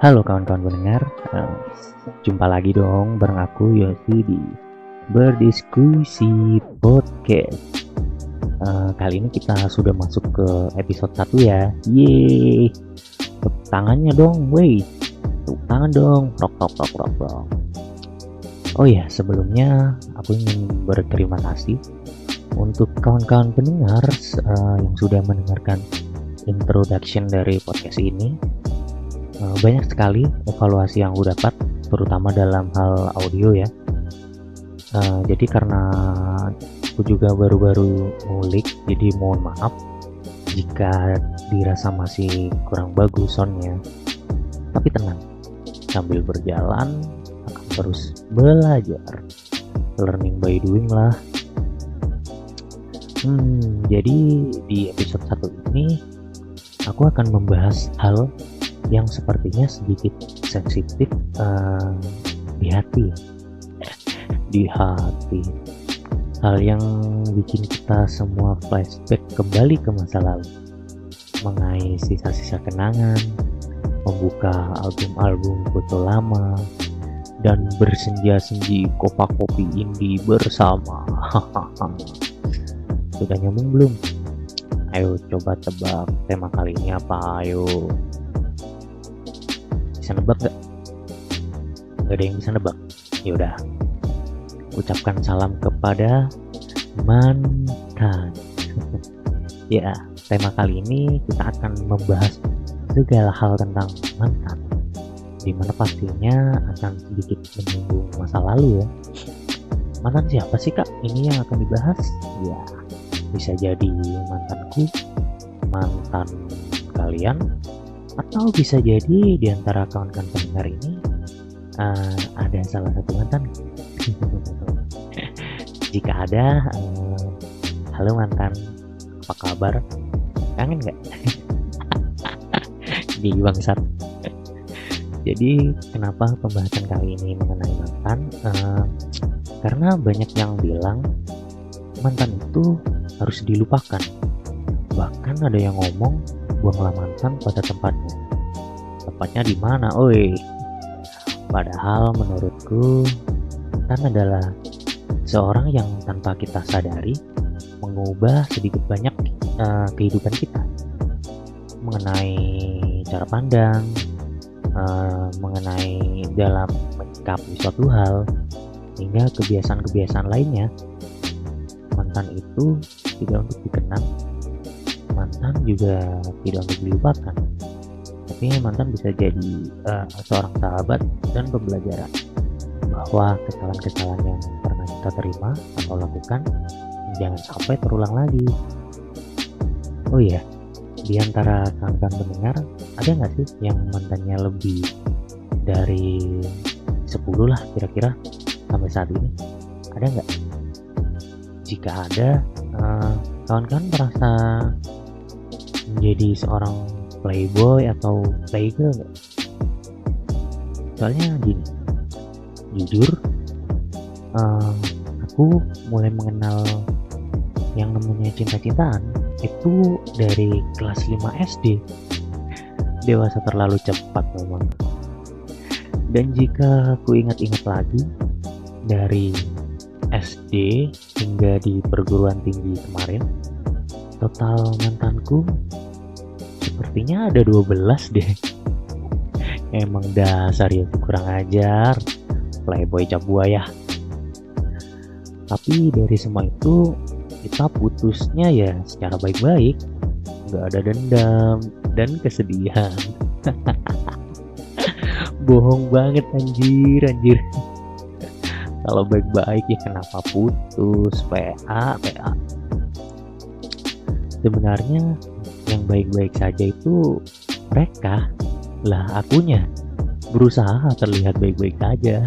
Halo kawan-kawan pendengar, uh, jumpa lagi dong bareng aku Yosi di Berdiskusi Podcast. Uh, kali ini kita sudah masuk ke episode 1 ya. Yeay. Tepuk tangannya dong, wey. Tepuk tangan dong. Rock rock rock rock rock. Oh ya, sebelumnya aku ingin berterima kasih untuk kawan-kawan pendengar uh, yang sudah mendengarkan introduction dari podcast ini. Uh, banyak sekali evaluasi yang aku dapat, terutama dalam hal audio ya. Uh, jadi karena aku juga baru-baru ngulik jadi mohon maaf jika dirasa masih kurang bagus soundnya. Tapi tenang sambil berjalan akan terus belajar. Learning by doing lah. Hmm jadi di episode satu ini aku akan membahas hal yang sepertinya sedikit sensitif uh, di hati di hati. Hal yang bikin kita semua flashback kembali ke masa lalu. Mengais sisa-sisa kenangan membuka album-album foto lama dan bersenja-senji kopa kopi indie bersama. Sudah nyambung belum? ayo coba tebak tema kali ini apa? Ayo bisa nebak gak? gak ada yang bisa nebak yaudah ucapkan salam kepada mantan. ya, tema kali ini kita akan membahas segala hal tentang mantan. Di mana pastinya akan sedikit menyinggung masa lalu ya. Mantan siapa sih kak? Ini yang akan dibahas? Ya, bisa jadi mantanku, mantan kalian, atau bisa jadi di antara kawan-kawan pendengar ini uh, ada salah satu mantan. Jika ada uh, halo mantan apa kabar? Kangen nggak? Di bangsat. Jadi kenapa pembahasan kali ini mengenai mantan? Uh, karena banyak yang bilang mantan itu harus dilupakan. Bahkan ada yang ngomong buanglah mantan pada tempatnya. Tempatnya di mana oi? Padahal menurutku mantan adalah seorang yang tanpa kita sadari mengubah sedikit banyak uh, kehidupan kita. Mengenai cara pandang, uh, mengenai dalam menyikapi suatu hal, hingga kebiasaan-kebiasaan lainnya. Mantan itu tidak untuk dikenang, mantan juga tidak untuk dilupakan. Tapi mantan bisa jadi uh, seorang sahabat dan pembelajaran bahwa kesalahan-kesalahan yang kita terima atau lakukan jangan sampai terulang lagi. Oh iya di antara kawan-kawan mendengar ada nggak sih yang mantannya lebih dari 10 lah kira-kira sampai saat ini? Ada nggak? Jika ada kawan kawan-kawan merasa menjadi seorang playboy atau playgirl? Nggak soalnya gini jujur uh, aku mulai mengenal yang namanya cinta-cintaan itu dari kelas 5 SD dewasa terlalu cepat memang. Dan jika aku ingat-ingat lagi dari SD hingga di perguruan tinggi kemarin total mantanku sepertinya ada 12 deh. Emang dasar ya kurang ajar. Playboy cap buaya. Tapi dari semua itu kita putusnya ya secara baik-baik. Nggak ada dendam dan kesedihan. Bohong banget anjir anjir. Kalau baik-baik ya kenapa putus? PA PA sebenarnya yang baik-baik saja itu mereka lah akunya. Berusaha terlihat baik-baik saja.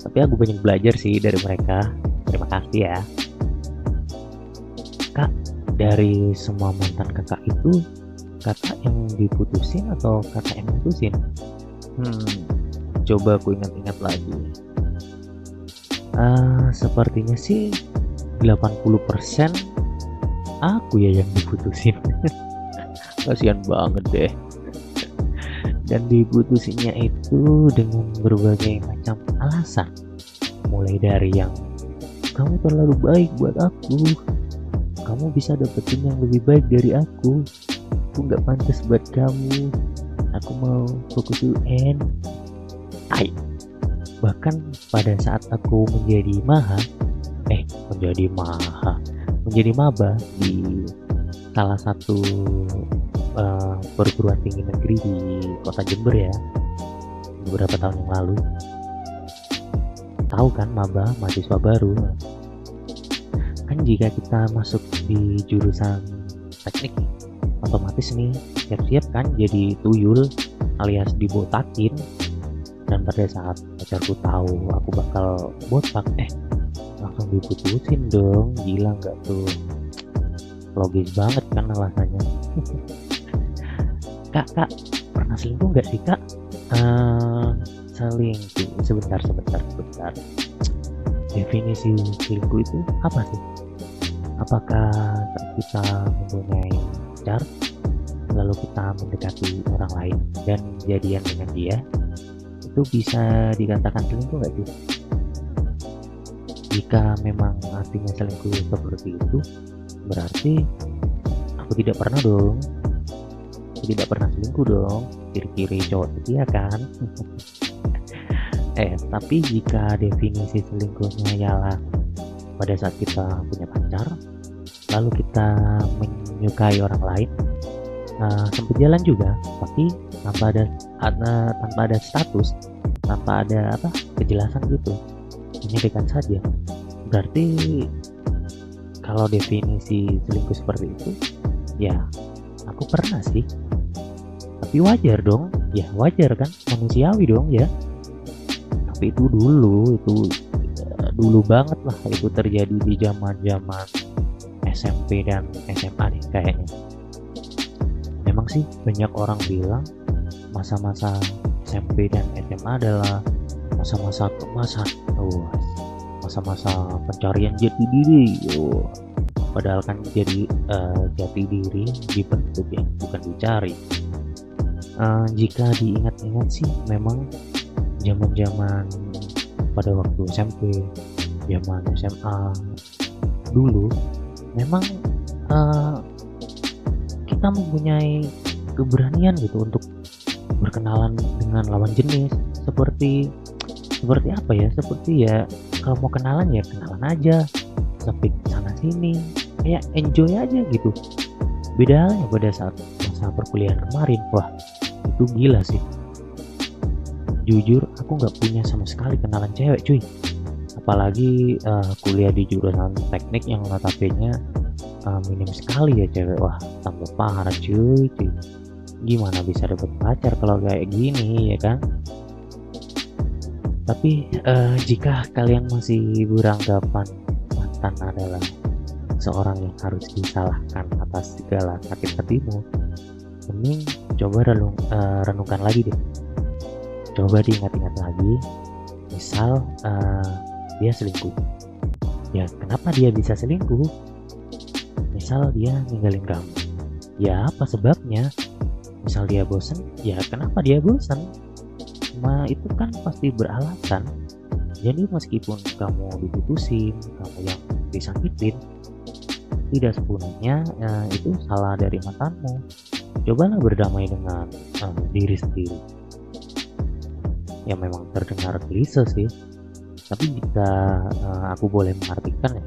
Tapi aku banyak belajar sih dari mereka. Terima kasih ya. Kak dari semua mantan kakak itu kakak yang diputusin atau kakak yang putusin hmm. Coba aku ingat-ingat lagi. Uh, sepertinya sih 80% aku ya yang diputusin. Kasihan banget deh. Dan diputusinya itu dengan berbagai macam alasan. Mulai dari yang kamu terlalu baik buat aku. Kamu bisa dapetin yang lebih baik dari aku. Aku nggak pantas buat kamu. Aku mau fokus UN Ay. bahkan pada saat aku menjadi maha eh menjadi maha menjadi maba di salah satu uh, perguruan tinggi negeri di kota Jember ya beberapa tahun yang lalu. Tahu kan maba mahasiswa baru? Kan jika kita masuk di jurusan teknik otomatis nih siap-siap kan jadi tuyul alias dibotakin. Dan pada saat pacarku tahu aku bakal botak eh langsung diputusin dong. Gila nggak tuh? Logis banget kan alasannya. Kak kak pernah selingkuh nggak sih kak? Uh, selingkuh. Sebentar sebentar sebentar. Definisi selingkuh itu apa sih? Apakah kita mempunyai pacar lalu kita mendekati orang lain dan jadian dengan dia itu bisa dikatakan selingkuh nggak sih jika memang artinya selingkuh seperti itu berarti aku tidak pernah dong. Aku tidak pernah selingkuh dong. Kiri-kiri cowok setia kan? Eh tapi jika definisi selingkuhnya ialah pada saat kita punya pacar lalu kita menyukai orang lain uh, sempat jalan juga. Tapi tanpa ada, ada tanpa ada status tanpa ada apa kejelasan gitu dekat saja. Berarti kalau definisi selingkuh seperti itu ya aku pernah sih. Tapi wajar dong ya wajar kan? Manusiawi dong ya. Tapi itu dulu itu ya, dulu banget lah itu terjadi di zaman zaman SMP dan SMA nih kayaknya. Memang sih banyak orang bilang masa-masa SMP dan SMA adalah masa-masa kemasan oh, masa-masa pencarian jati diri oh. padahal kan jadi uh, jati diri dibentuk ya bukan dicari uh, jika diingat-ingat sih memang zaman-zaman pada waktu SMP zaman SMA dulu memang uh, kita mempunyai keberanian gitu untuk berkenalan dengan lawan jenis seperti seperti apa ya? Seperti ya kalau mau kenalan ya kenalan aja. Tapi sana sini kayak enjoy aja gitu. Beda halnya pada saat masa perkuliahan kemarin. Wah itu gila sih. Jujur aku nggak punya sama sekali kenalan cewek cuy. Apalagi uh, kuliah di jurusan teknik yang notabene uh, minim sekali ya cewek. Wah tambah parah cuy cuy. Gimana bisa dapet pacar kalau kayak gini ya kan tapi uh, jika kalian masih beranggapan mantan adalah seorang yang harus disalahkan atas segala sakit hatimu, mending coba renung, uh, renungkan lagi deh. Coba diingat-ingat lagi. Misal uh, dia selingkuh. Ya, kenapa dia bisa selingkuh? Misal dia ninggalin kamu. Ya, apa sebabnya? Misal dia bosan, ya kenapa dia bosan? Cuma itu kan pasti beralasan. Jadi meskipun kamu diputusin kamu yang disakitin tidak sepenuhnya eh, itu salah dari mantanmu cobalah berdamai dengan eh, diri sendiri. Ya memang terdengar klise sih. Tapi jika eh, aku boleh mengartikan ya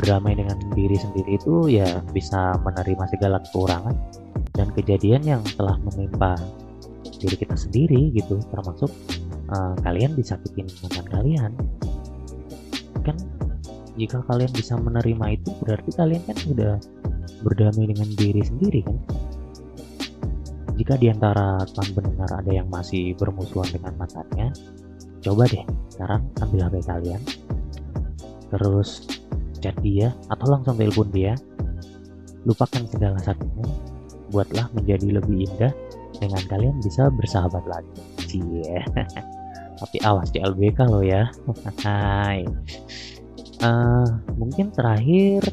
berdamai dengan diri sendiri itu ya bisa menerima segala kekurangan dan kejadian yang telah menimpa diri kita sendiri gitu termasuk uh, kalian disakitin mantan kalian. Kan jika kalian bisa menerima itu berarti kalian kan udah berdamai dengan diri sendiri kan? Jika di antara teman pendengar ada yang masih bermusuhan dengan mantannya coba deh sekarang ambil HP kalian terus chat dia atau langsung telepon dia. Lupakan segala sakitnya buatlah menjadi lebih indah dengan kalian bisa bersahabat lagi. Cie. Tapi awas di LBK lo ya. Hai. Uh, mungkin terakhir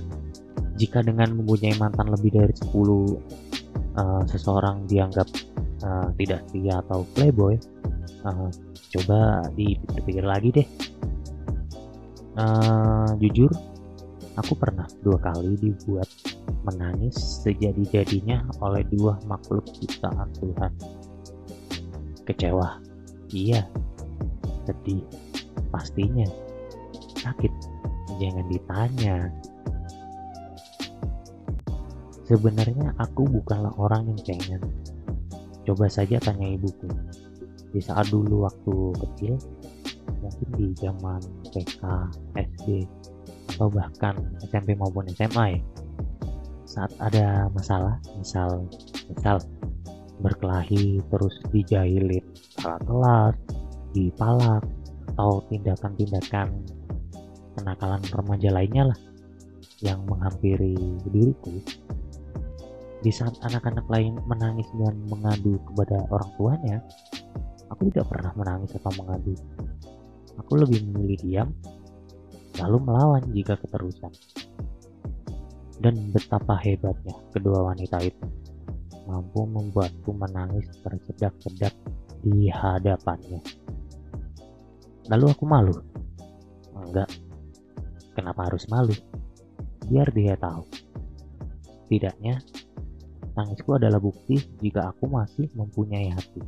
jika dengan mempunyai mantan lebih dari 10 uh, seseorang dianggap uh, tidak setia atau playboy uh, coba dipikir-pikir lagi deh. Uh, jujur aku pernah dua kali dibuat menangis sejadi-jadinya oleh dua makhluk ciptaan Tuhan. Kecewa. Iya. Sedih. Pastinya. Sakit. Jangan ditanya. Sebenarnya aku bukanlah orang yang pengen. Coba saja tanya ibuku. Di saat dulu waktu kecil mungkin di zaman TK, SD, atau bahkan SMP maupun SMA ya saat ada masalah misal misal berkelahi terus dijahilin salah kelas dipalak atau tindakan-tindakan kenakalan remaja lainnya lah yang menghampiri diriku di saat anak-anak lain menangis dan mengadu kepada orang tuanya aku tidak pernah menangis atau mengadu Aku lebih memilih diam, lalu melawan jika keterusan. Dan betapa hebatnya kedua wanita itu mampu membuatku menangis tersedak-sedak di hadapannya. Lalu aku malu. Enggak. Kenapa harus malu? Biar dia tahu. Setidaknya, tangisku adalah bukti jika aku masih mempunyai hati.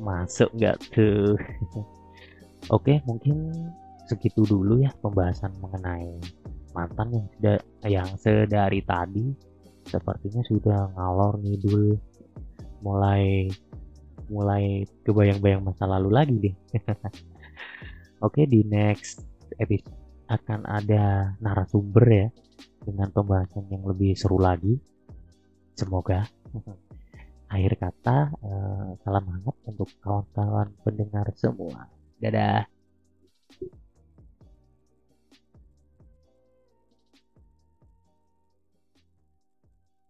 masuk nggak tuh oke mungkin segitu dulu ya pembahasan mengenai mantan yang sudah yang sedari tadi sepertinya sudah ngalor ngidul. Mulai mulai kebayang-bayang masa lalu lagi deh. Oke di next episode akan ada narasumber ya dengan pembahasan yang lebih seru lagi. Semoga. Akhir kata uh, salam hangat untuk kawan-kawan pendengar semua. Dadah